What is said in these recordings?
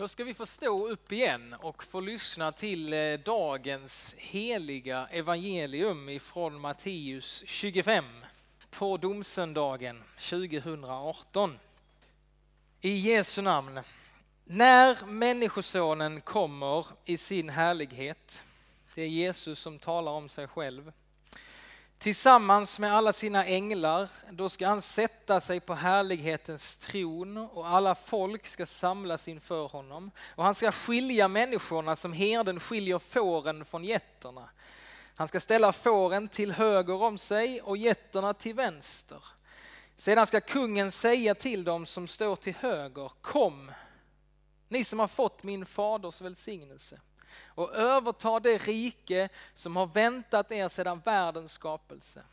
Då ska vi få stå upp igen och få lyssna till eh, dagens heliga evangelium ifrån Matteus 25 på domsöndagen 2018. I Jesu namn. När Människosonen kommer i sin härlighet, det är Jesus som talar om sig själv, Tillsammans med alla sina änglar, då ska han sätta sig på härlighetens tron och alla folk ska samlas inför honom. Och han ska skilja människorna som herden skiljer fåren från getterna. Han ska ställa fåren till höger om sig och getterna till vänster. Sedan ska kungen säga till dem som står till höger, kom, ni som har fått min faders välsignelse och överta det rike som har väntat er sedan världens skapelse.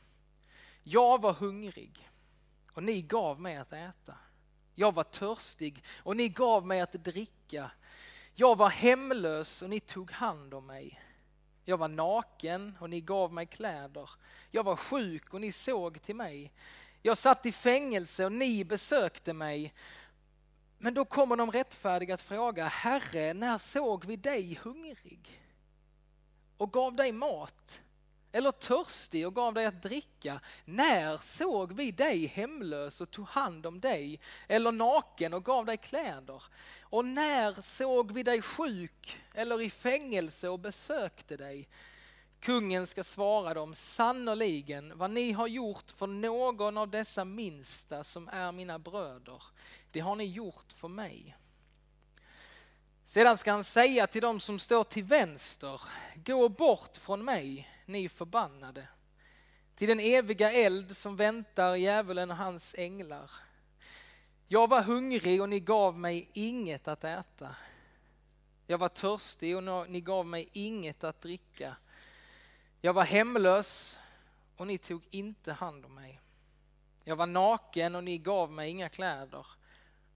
Jag var hungrig och ni gav mig att äta. Jag var törstig och ni gav mig att dricka. Jag var hemlös och ni tog hand om mig. Jag var naken och ni gav mig kläder. Jag var sjuk och ni såg till mig. Jag satt i fängelse och ni besökte mig. Men då kommer de rättfärdiga att fråga, Herre, när såg vi dig hungrig och gav dig mat? Eller törstig och gav dig att dricka? När såg vi dig hemlös och tog hand om dig? Eller naken och gav dig kläder? Och när såg vi dig sjuk eller i fängelse och besökte dig? Kungen ska svara dem, sannoliken vad ni har gjort för någon av dessa minsta som är mina bröder, det har ni gjort för mig. Sedan ska han säga till dem som står till vänster, gå bort från mig, ni förbannade, till den eviga eld som väntar djävulen och hans änglar. Jag var hungrig och ni gav mig inget att äta. Jag var törstig och ni gav mig inget att dricka. Jag var hemlös och ni tog inte hand om mig. Jag var naken och ni gav mig inga kläder.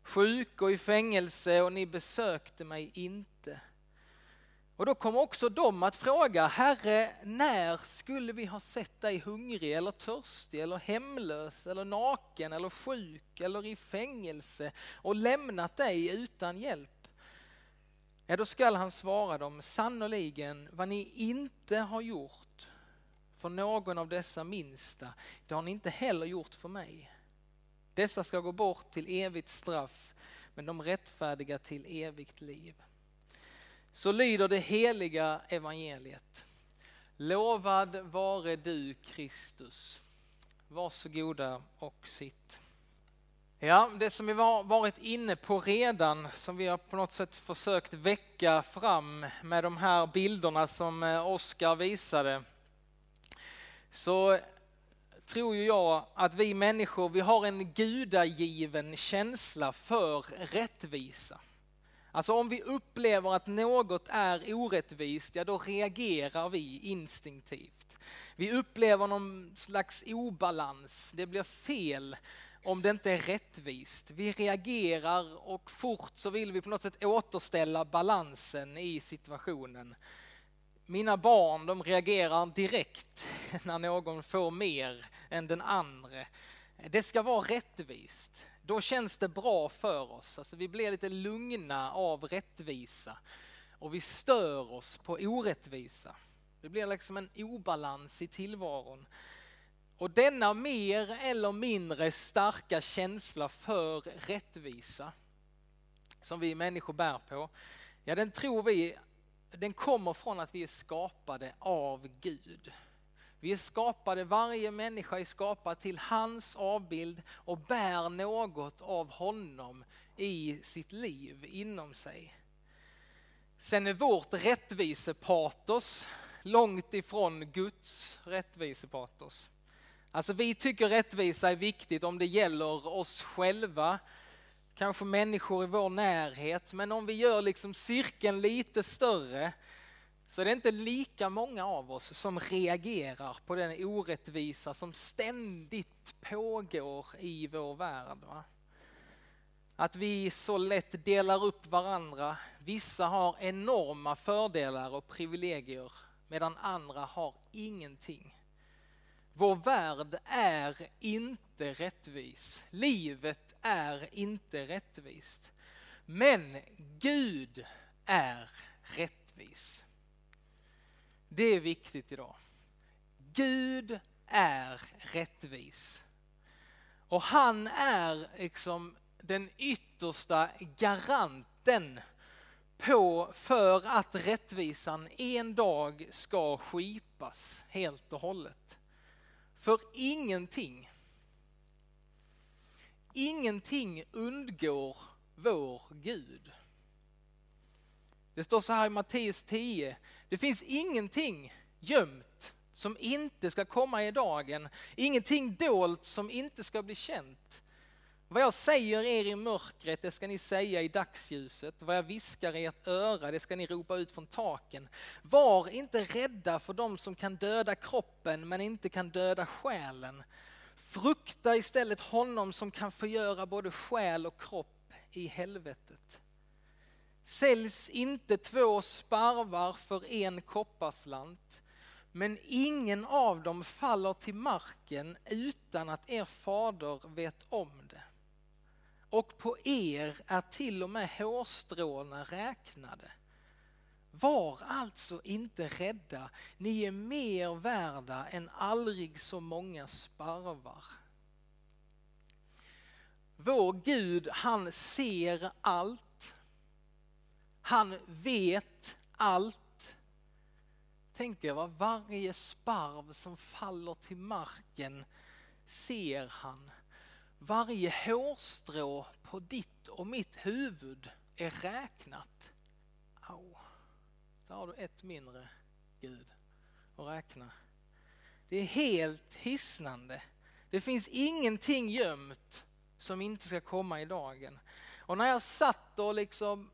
Sjuk och i fängelse och ni besökte mig inte. Och då kommer också de att fråga, Herre, när skulle vi ha sett dig hungrig eller törstig eller hemlös eller naken eller sjuk eller i fängelse och lämnat dig utan hjälp? Ja, då skall han svara dem, sannoliken vad ni inte har gjort för någon av dessa minsta, det har ni inte heller gjort för mig. Dessa ska gå bort till evigt straff, men de rättfärdiga till evigt liv. Så lyder det heliga evangeliet. Lovad vare du Kristus. Varsågoda och sitt. Ja, det som vi har varit inne på redan, som vi har på något sätt försökt väcka fram med de här bilderna som eh, Oskar visade, så tror ju jag att vi människor, vi har en gudagiven känsla för rättvisa. Alltså om vi upplever att något är orättvist, ja då reagerar vi instinktivt. Vi upplever någon slags obalans, det blir fel om det inte är rättvist. Vi reagerar och fort så vill vi på något sätt återställa balansen i situationen. Mina barn de reagerar direkt när någon får mer än den andra. Det ska vara rättvist. Då känns det bra för oss. Alltså vi blir lite lugna av rättvisa och vi stör oss på orättvisa. Det blir liksom en obalans i tillvaron. Och denna mer eller mindre starka känsla för rättvisa som vi människor bär på, ja den tror vi, den kommer från att vi är skapade av Gud. Vi är skapade, varje människa är skapad till hans avbild och bär något av honom i sitt liv inom sig. Sen är vårt rättvisepatos långt ifrån Guds rättvisepatos. Alltså vi tycker rättvisa är viktigt om det gäller oss själva, kanske människor i vår närhet, men om vi gör liksom cirkeln lite större så är det inte lika många av oss som reagerar på den orättvisa som ständigt pågår i vår värld. Va? Att vi så lätt delar upp varandra. Vissa har enorma fördelar och privilegier medan andra har ingenting. Vår värld är inte rättvis. Livet är inte rättvist. Men Gud är rättvis. Det är viktigt idag. Gud är rättvis. Och han är liksom den yttersta garanten på för att rättvisan en dag ska skipas helt och hållet. För ingenting, ingenting undgår vår Gud. Det står så här i Matteus 10, det finns ingenting gömt som inte ska komma i dagen, ingenting dolt som inte ska bli känt. Vad jag säger er i mörkret, det ska ni säga i dagsljuset. Vad jag viskar i ert öra, det ska ni ropa ut från taken. Var inte rädda för dem som kan döda kroppen men inte kan döda själen. Frukta istället honom som kan förgöra både själ och kropp i helvetet. Säljs inte två sparvar för en kopparslant, men ingen av dem faller till marken utan att er fader vet om det och på er är till och med hårstråna räknade. Var alltså inte rädda, ni är mer värda än aldrig så många sparvar. Vår Gud, han ser allt. Han vet allt. Tänk er vad varje sparv som faller till marken ser han. Varje hårstrå på ditt och mitt huvud är räknat. Au, där har du ett mindre Gud att räkna. Det är helt hisnande. Det finns ingenting gömt som inte ska komma i dagen. Och när jag satt och liksom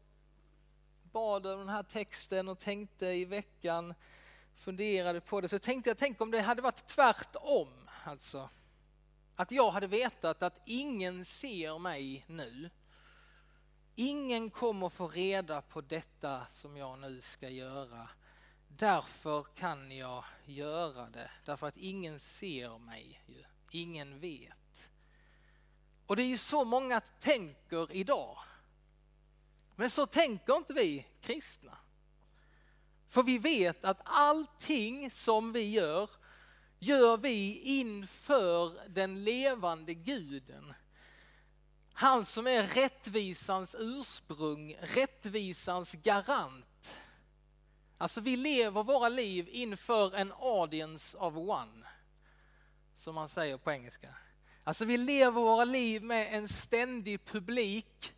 bad över den här texten och tänkte i veckan, funderade på det, så tänkte jag, tänk om det hade varit tvärtom. Alltså. Att jag hade vetat att ingen ser mig nu. Ingen kommer få reda på detta som jag nu ska göra. Därför kan jag göra det. Därför att ingen ser mig. ju. Ingen vet. Och det är ju så många tänker idag. Men så tänker inte vi kristna. För vi vet att allting som vi gör gör vi inför den levande guden. Han som är rättvisans ursprung, rättvisans garant. Alltså vi lever våra liv inför en audience of one, som man säger på engelska. Alltså vi lever våra liv med en ständig publik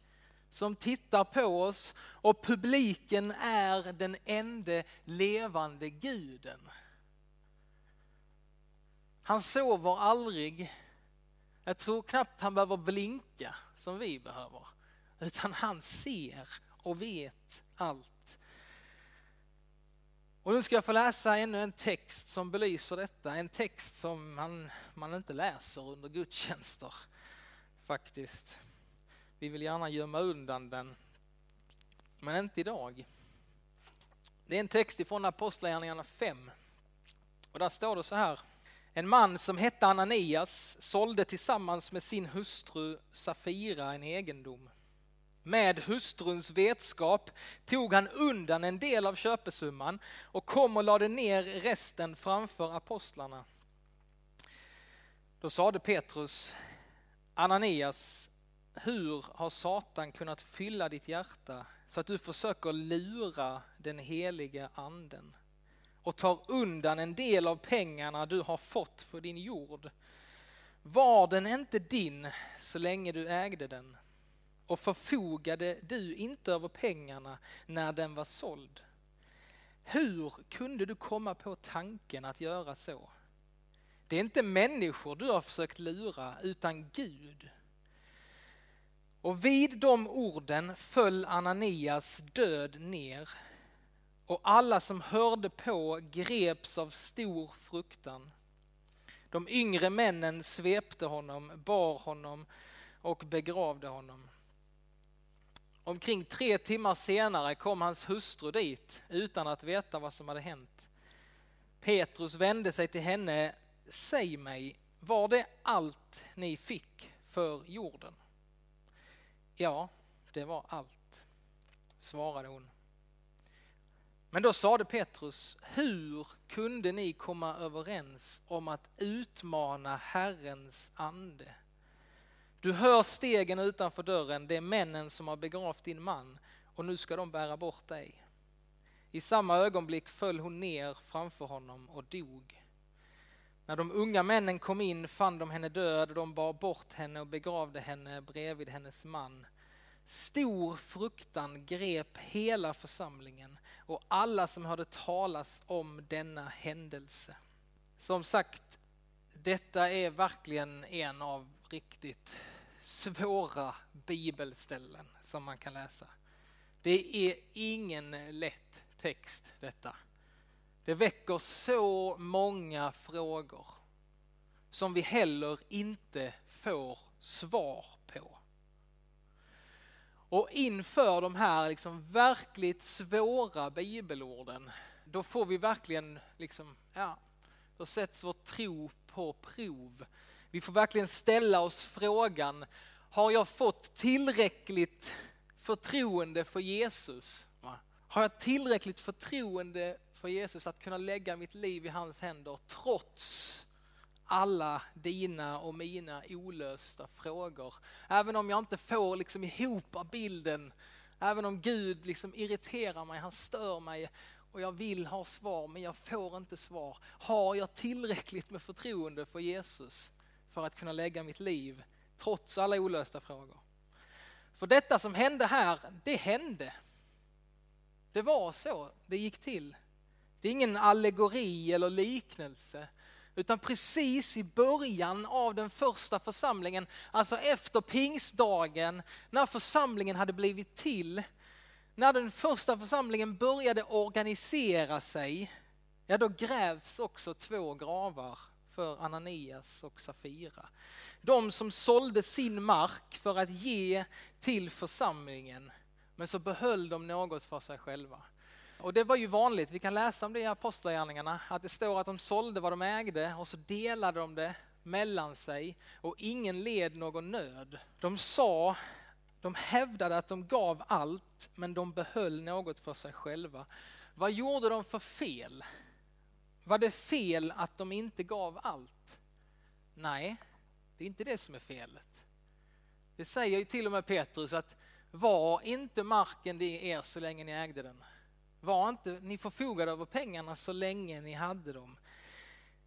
som tittar på oss och publiken är den enda levande guden. Han sover aldrig. Jag tror knappt han behöver blinka som vi behöver. Utan han ser och vet allt. Och nu ska jag få läsa ännu en text som belyser detta. En text som man, man inte läser under gudstjänster faktiskt. Vi vill gärna gömma undan den, men inte idag. Det är en text ifrån Apostlagärningarna 5. Och där står det så här. En man som hette Ananias sålde tillsammans med sin hustru Safira en egendom. Med hustruns vetskap tog han undan en del av köpesumman och kom och lade ner resten framför apostlarna. Då sade Petrus, Ananias, hur har Satan kunnat fylla ditt hjärta så att du försöker lura den heliga anden? Och tar undan en del av pengarna du har fått för din jord. Var den inte din så länge du ägde den? Och förfogade du inte över pengarna när den var såld? Hur kunde du komma på tanken att göra så? Det är inte människor du har försökt lura, utan Gud. Och vid de orden föll Ananias död ner och alla som hörde på greps av stor fruktan. De yngre männen svepte honom, bar honom och begravde honom. Omkring tre timmar senare kom hans hustru dit utan att veta vad som hade hänt. Petrus vände sig till henne. Säg mig, var det allt ni fick för jorden? Ja, det var allt, svarade hon. Men då sade Petrus, hur kunde ni komma överens om att utmana Herrens ande? Du hör stegen utanför dörren, det är männen som har begravt din man och nu ska de bära bort dig. I samma ögonblick föll hon ner framför honom och dog. När de unga männen kom in fann de henne död och de bar bort henne och begravde henne bredvid hennes man. Stor fruktan grep hela församlingen och alla som hörde talas om denna händelse. Som sagt, detta är verkligen en av riktigt svåra bibelställen som man kan läsa. Det är ingen lätt text detta. Det väcker så många frågor som vi heller inte får svar på. Och inför de här liksom verkligt svåra bibelorden, då får vi verkligen, liksom, ja, då sätts vår tro på prov. Vi får verkligen ställa oss frågan, har jag fått tillräckligt förtroende för Jesus? Har jag tillräckligt förtroende för Jesus att kunna lägga mitt liv i hans händer trots alla dina och mina olösta frågor. Även om jag inte får liksom ihop bilden, även om Gud liksom irriterar mig, han stör mig och jag vill ha svar men jag får inte svar. Har jag tillräckligt med förtroende för Jesus för att kunna lägga mitt liv trots alla olösta frågor? För detta som hände här, det hände. Det var så det gick till. Det är ingen allegori eller liknelse. Utan precis i början av den första församlingen, alltså efter pingstdagen, när församlingen hade blivit till, när den första församlingen började organisera sig, ja då grävs också två gravar för Ananias och Safira. De som sålde sin mark för att ge till församlingen, men så behöll de något för sig själva. Och det var ju vanligt, vi kan läsa om det i Apostlagärningarna, att det står att de sålde vad de ägde och så delade de det mellan sig och ingen led någon nöd. De sa, de hävdade att de gav allt men de behöll något för sig själva. Vad gjorde de för fel? Var det fel att de inte gav allt? Nej, det är inte det som är felet. Det säger ju till och med Petrus att var inte marken det er så länge ni ägde den. Var inte, ni förfogade över pengarna så länge ni hade dem.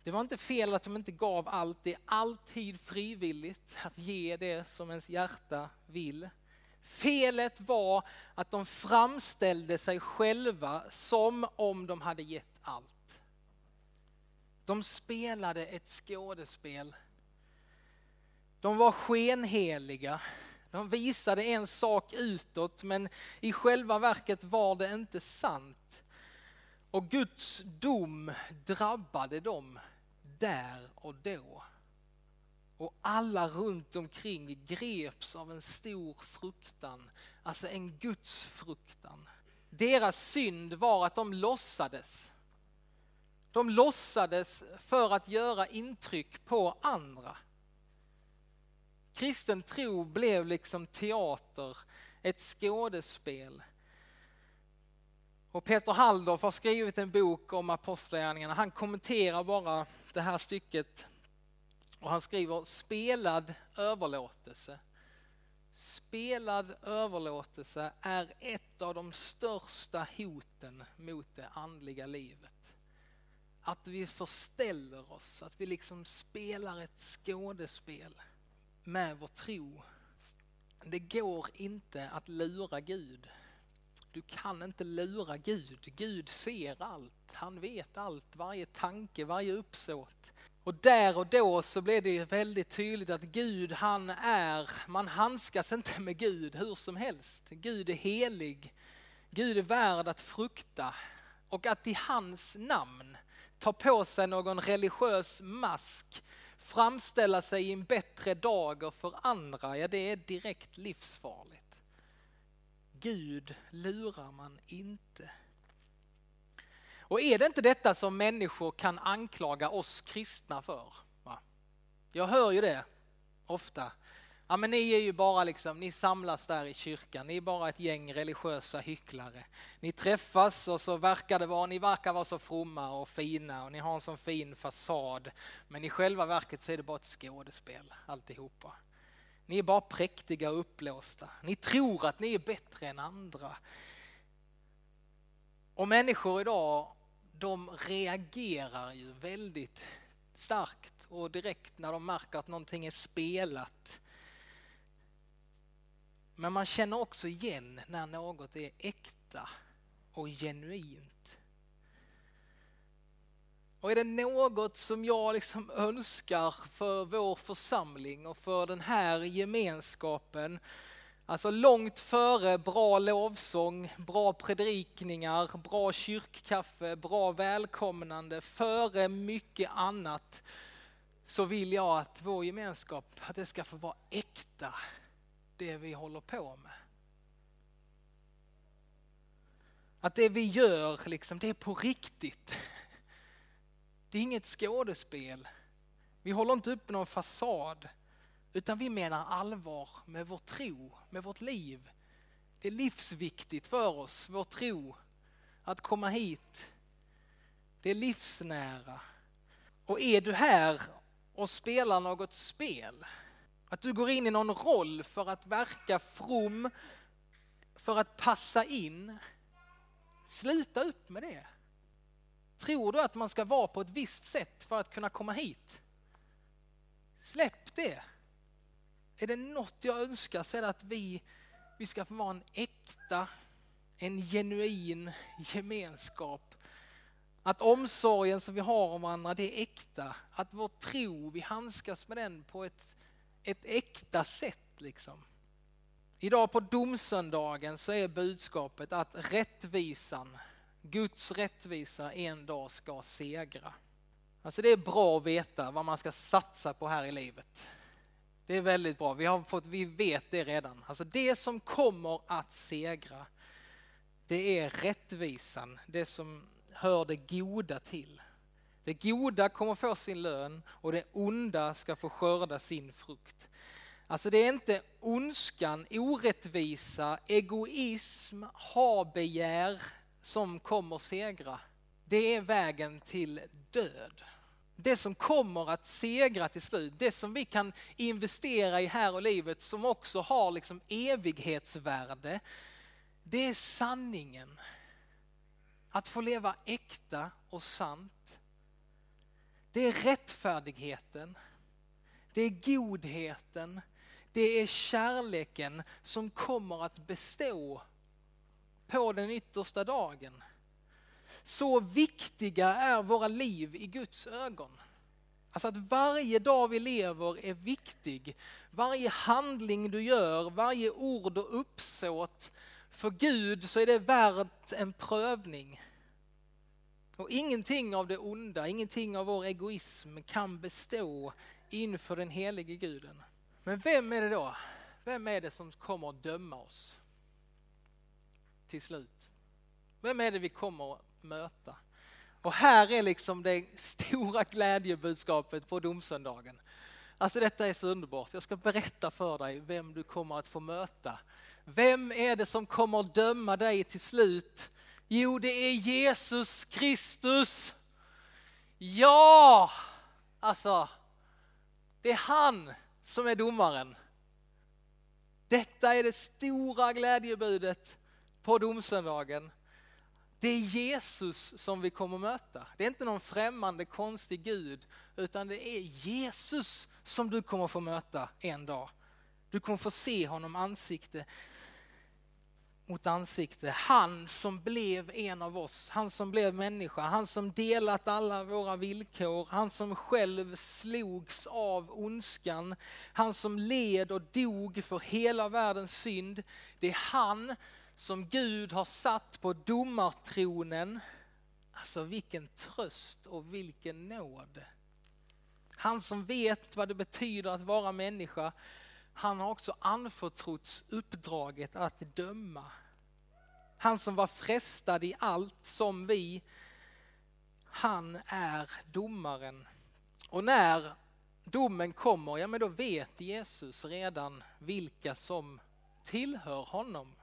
Det var inte fel att de inte gav allt, det är alltid frivilligt att ge det som ens hjärta vill. Felet var att de framställde sig själva som om de hade gett allt. De spelade ett skådespel. De var skenheliga. De visade en sak utåt men i själva verket var det inte sant. Och Guds dom drabbade dem där och då. Och alla runt omkring greps av en stor fruktan, alltså en Guds fruktan. Deras synd var att de låtsades. De låtsades för att göra intryck på andra. Kristen tro blev liksom teater, ett skådespel. Och Peter Halldorf har skrivit en bok om apostlagärningarna. Han kommenterar bara det här stycket och han skriver spelad överlåtelse. Spelad överlåtelse är ett av de största hoten mot det andliga livet. Att vi förställer oss, att vi liksom spelar ett skådespel med vår tro. Det går inte att lura Gud. Du kan inte lura Gud. Gud ser allt. Han vet allt, varje tanke, varje uppsåt. Och där och då så blev det väldigt tydligt att Gud han är, man handskas inte med Gud hur som helst. Gud är helig. Gud är värd att frukta. Och att i hans namn ta på sig någon religiös mask framställa sig i en bättre dager för andra, ja det är direkt livsfarligt. Gud lurar man inte. Och är det inte detta som människor kan anklaga oss kristna för? Va? Jag hör ju det ofta, Ja men ni är ju bara liksom, ni samlas där i kyrkan, ni är bara ett gäng religiösa hycklare. Ni träffas och så verkar det vara, ni verkar vara så fromma och fina och ni har en sån fin fasad. Men i själva verket så är det bara ett skådespel alltihopa. Ni är bara präktiga och uppblåsta. Ni tror att ni är bättre än andra. Och människor idag, de reagerar ju väldigt starkt och direkt när de märker att någonting är spelat. Men man känner också igen när något är äkta och genuint. Och är det något som jag liksom önskar för vår församling och för den här gemenskapen, alltså långt före bra lovsång, bra predikningar, bra kyrkkaffe, bra välkomnande, före mycket annat, så vill jag att vår gemenskap, att det ska få vara äkta, det vi håller på med. Att det vi gör, liksom, det är på riktigt. Det är inget skådespel. Vi håller inte upp någon fasad, utan vi menar allvar med vår tro, med vårt liv. Det är livsviktigt för oss, vår tro, att komma hit. Det är livsnära. Och är du här och spelar något spel. Att du går in i någon roll för att verka from, för att passa in. Sluta upp med det. Tror du att man ska vara på ett visst sätt för att kunna komma hit? Släpp det. Är det något jag önskar så är det att vi, vi ska få vara en äkta, en genuin gemenskap att omsorgen som vi har om varandra, det är äkta. Att vår tro, vi handskas med den på ett, ett äkta sätt. Liksom. Idag på domsöndagen så är budskapet att rättvisan, Guds rättvisa en dag ska segra. Alltså det är bra att veta vad man ska satsa på här i livet. Det är väldigt bra, vi, har fått, vi vet det redan. Alltså det som kommer att segra, det är rättvisan. Det som hör det goda till. Det goda kommer få sin lön och det onda ska få skörda sin frukt. Alltså det är inte ondskan, orättvisa, egoism, habegär som kommer segra. Det är vägen till död. Det som kommer att segra till slut, det som vi kan investera i här och livet som också har liksom evighetsvärde, det är sanningen. Att få leva äkta och sant. Det är rättfärdigheten. Det är godheten. Det är kärleken som kommer att bestå på den yttersta dagen. Så viktiga är våra liv i Guds ögon. Alltså att varje dag vi lever är viktig. Varje handling du gör, varje ord och uppsåt för Gud så är det värt en prövning. Och ingenting av det onda, ingenting av vår egoism kan bestå inför den helige guden. Men vem är det då? Vem är det som kommer att döma oss? Till slut. Vem är det vi kommer att möta? Och här är liksom det stora glädjebudskapet på domsöndagen. Alltså detta är så underbart. Jag ska berätta för dig vem du kommer att få möta vem är det som kommer att döma dig till slut? Jo, det är Jesus Kristus. Ja, alltså, det är han som är domaren. Detta är det stora glädjebudet på domsöndagen. Det är Jesus som vi kommer möta. Det är inte någon främmande konstig Gud, utan det är Jesus som du kommer få möta en dag. Du kommer få se honom ansikte mot ansikte. Han som blev en av oss, han som blev människa, han som delat alla våra villkor, han som själv slogs av ondskan, han som led och dog för hela världens synd. Det är han som Gud har satt på domartronen. Alltså vilken tröst och vilken nåd. Han som vet vad det betyder att vara människa, han har också anförtrotts uppdraget att döma. Han som var frestad i allt som vi, han är domaren. Och när domen kommer, ja men då vet Jesus redan vilka som tillhör honom.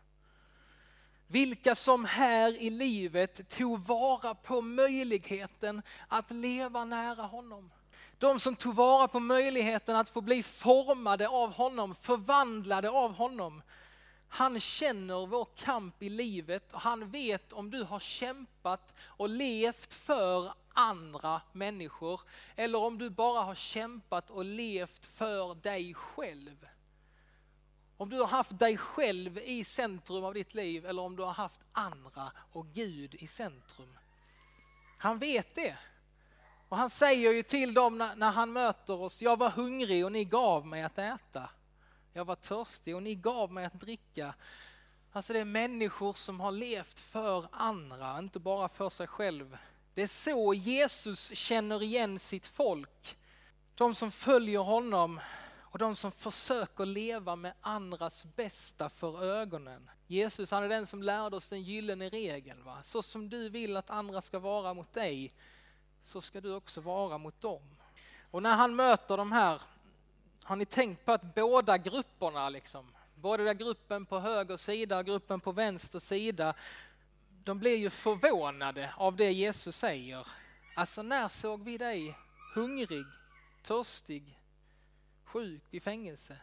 Vilka som här i livet tog vara på möjligheten att leva nära honom. De som tog vara på möjligheten att få bli formade av honom, förvandlade av honom. Han känner vår kamp i livet och han vet om du har kämpat och levt för andra människor eller om du bara har kämpat och levt för dig själv. Om du har haft dig själv i centrum av ditt liv eller om du har haft andra och Gud i centrum. Han vet det. Och han säger ju till dem när, när han möter oss, jag var hungrig och ni gav mig att äta. Jag var törstig och ni gav mig att dricka. Alltså det är människor som har levt för andra, inte bara för sig själv. Det är så Jesus känner igen sitt folk. De som följer honom och de som försöker leva med andras bästa för ögonen. Jesus han är den som lärde oss den gyllene regeln. Va? Så som du vill att andra ska vara mot dig, så ska du också vara mot dem. Och när han möter de här, har ni tänkt på att båda grupperna, liksom, både den gruppen på höger sida och gruppen på vänster sida, de blir ju förvånade av det Jesus säger. Alltså när såg vi dig hungrig, törstig, sjuk, i fängelse?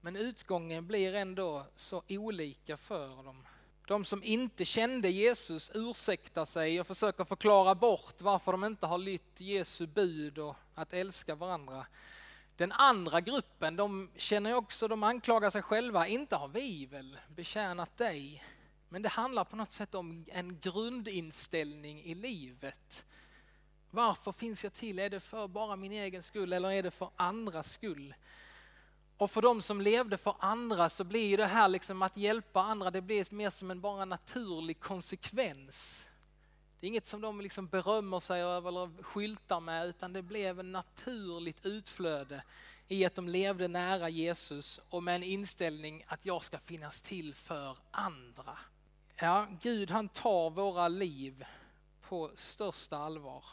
Men utgången blir ändå så olika för dem. De som inte kände Jesus ursäktar sig och försöker förklara bort varför de inte har lytt Jesu bud och att älska varandra. Den andra gruppen, de känner också, de anklagar sig själva, inte har vi väl betjänat dig? Men det handlar på något sätt om en grundinställning i livet. Varför finns jag till? Är det för bara min egen skull eller är det för andras skull? Och för de som levde för andra så blir det här liksom att hjälpa andra, det blir mer som en bara naturlig konsekvens. Det är inget som de liksom berömmer sig över eller skyltar med utan det blev en naturligt utflöde i att de levde nära Jesus och med en inställning att jag ska finnas till för andra. Ja, Gud han tar våra liv på största allvar.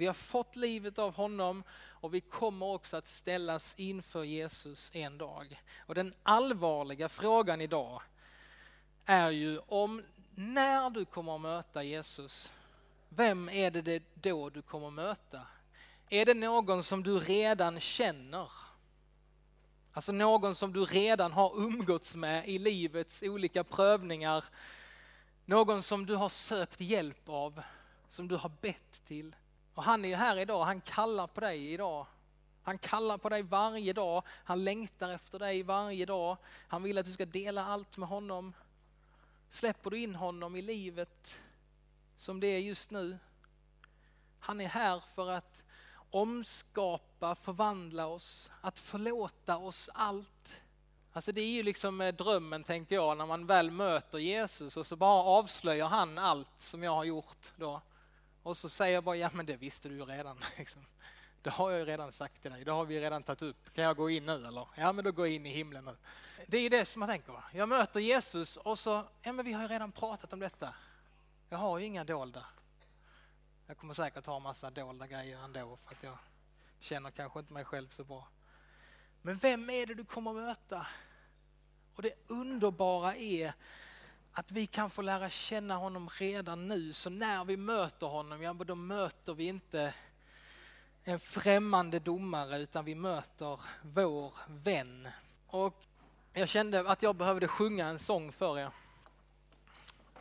Vi har fått livet av honom och vi kommer också att ställas inför Jesus en dag. Och den allvarliga frågan idag är ju om när du kommer att möta Jesus, vem är det då du kommer att möta? Är det någon som du redan känner? Alltså någon som du redan har umgåtts med i livets olika prövningar. Någon som du har sökt hjälp av, som du har bett till. Och han är ju här idag, han kallar på dig idag. Han kallar på dig varje dag, han längtar efter dig varje dag. Han vill att du ska dela allt med honom. Släpper du in honom i livet som det är just nu? Han är här för att omskapa, förvandla oss, att förlåta oss allt. Alltså det är ju liksom eh, drömmen tänker jag när man väl möter Jesus och så bara avslöjar han allt som jag har gjort då. Och så säger jag bara, ja men det visste du ju redan. Liksom. Det har jag ju redan sagt till dig, det har vi redan tagit upp. Kan jag gå in nu eller? Ja men då går jag in i himlen nu. Det är det som jag tänker. Va? Jag möter Jesus och så, ja men vi har ju redan pratat om detta. Jag har ju inga dolda. Jag kommer säkert ha massa dolda grejer ändå för att jag känner kanske inte mig själv så bra. Men vem är det du kommer möta? Och det underbara är att vi kan få lära känna honom redan nu. Så när vi möter honom, ja då möter vi inte en främmande domare utan vi möter vår vän. Och jag kände att jag behövde sjunga en sång för er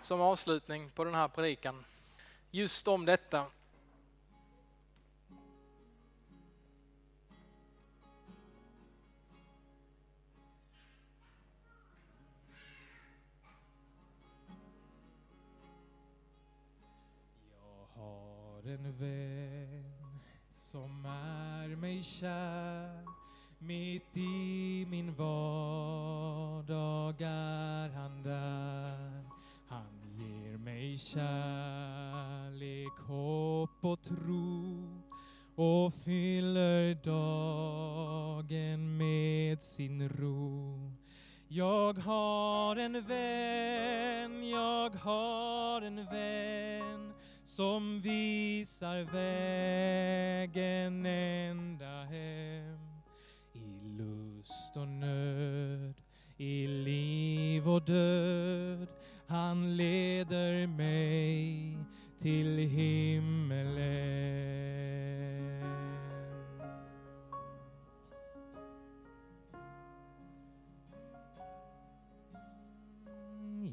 som avslutning på den här predikan. Just om detta. Har en vän som är mig kär. Mitt i min vardag är han där. Han ger mig kärlek, hopp och tro och fyller dagen med sin ro. Jag har en vän, jag har en vän som visar vägen ända hem i lust och nöd, i liv och död. Han leder mig till himmelen.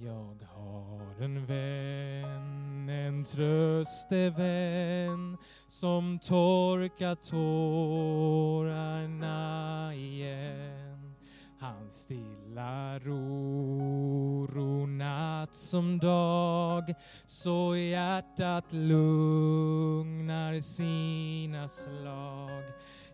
Jag har en väg en tröstevän som torkar tårarna igen. Han stillar oro natt som dag så hjärtat lugnar sina slag.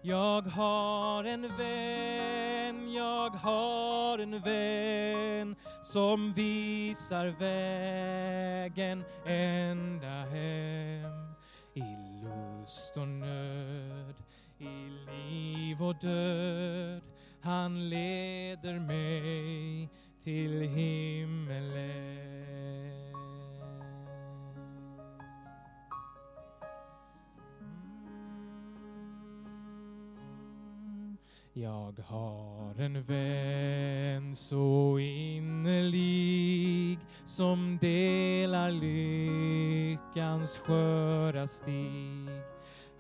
Jag har en vän, jag har en vän som visar vägen ända hem i lust och nöd, i liv och död. Han leder mig till himmel Jag har en vän så innerlig som delar lyckans sköra stig.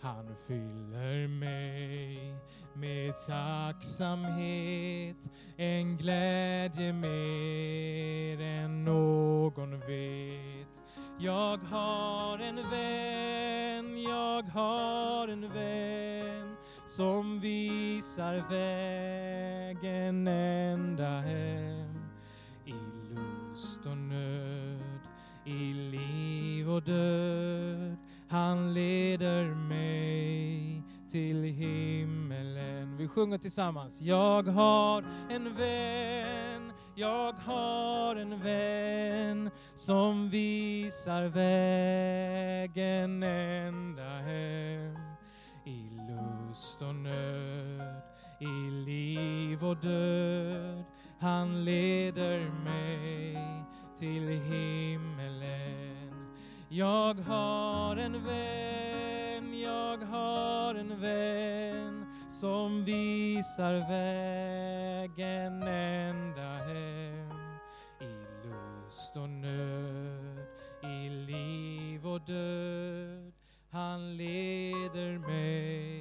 Han fyller mig med tacksamhet, en glädje mer än någon vet. Jag har en vän, jag har en vän som visar vägen ända hem i lust och nöd, i liv och död. Han leder mig till himmelen. Vi sjunger tillsammans. Jag har en vän, jag har en vän som visar vägen ända hem lust och nöd, i liv och död. Han leder mig till himmelen. Jag har en vän, jag har en vän som visar vägen ända hem i lust och nöd, i liv och död. Han leder mig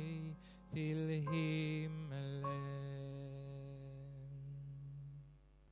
till he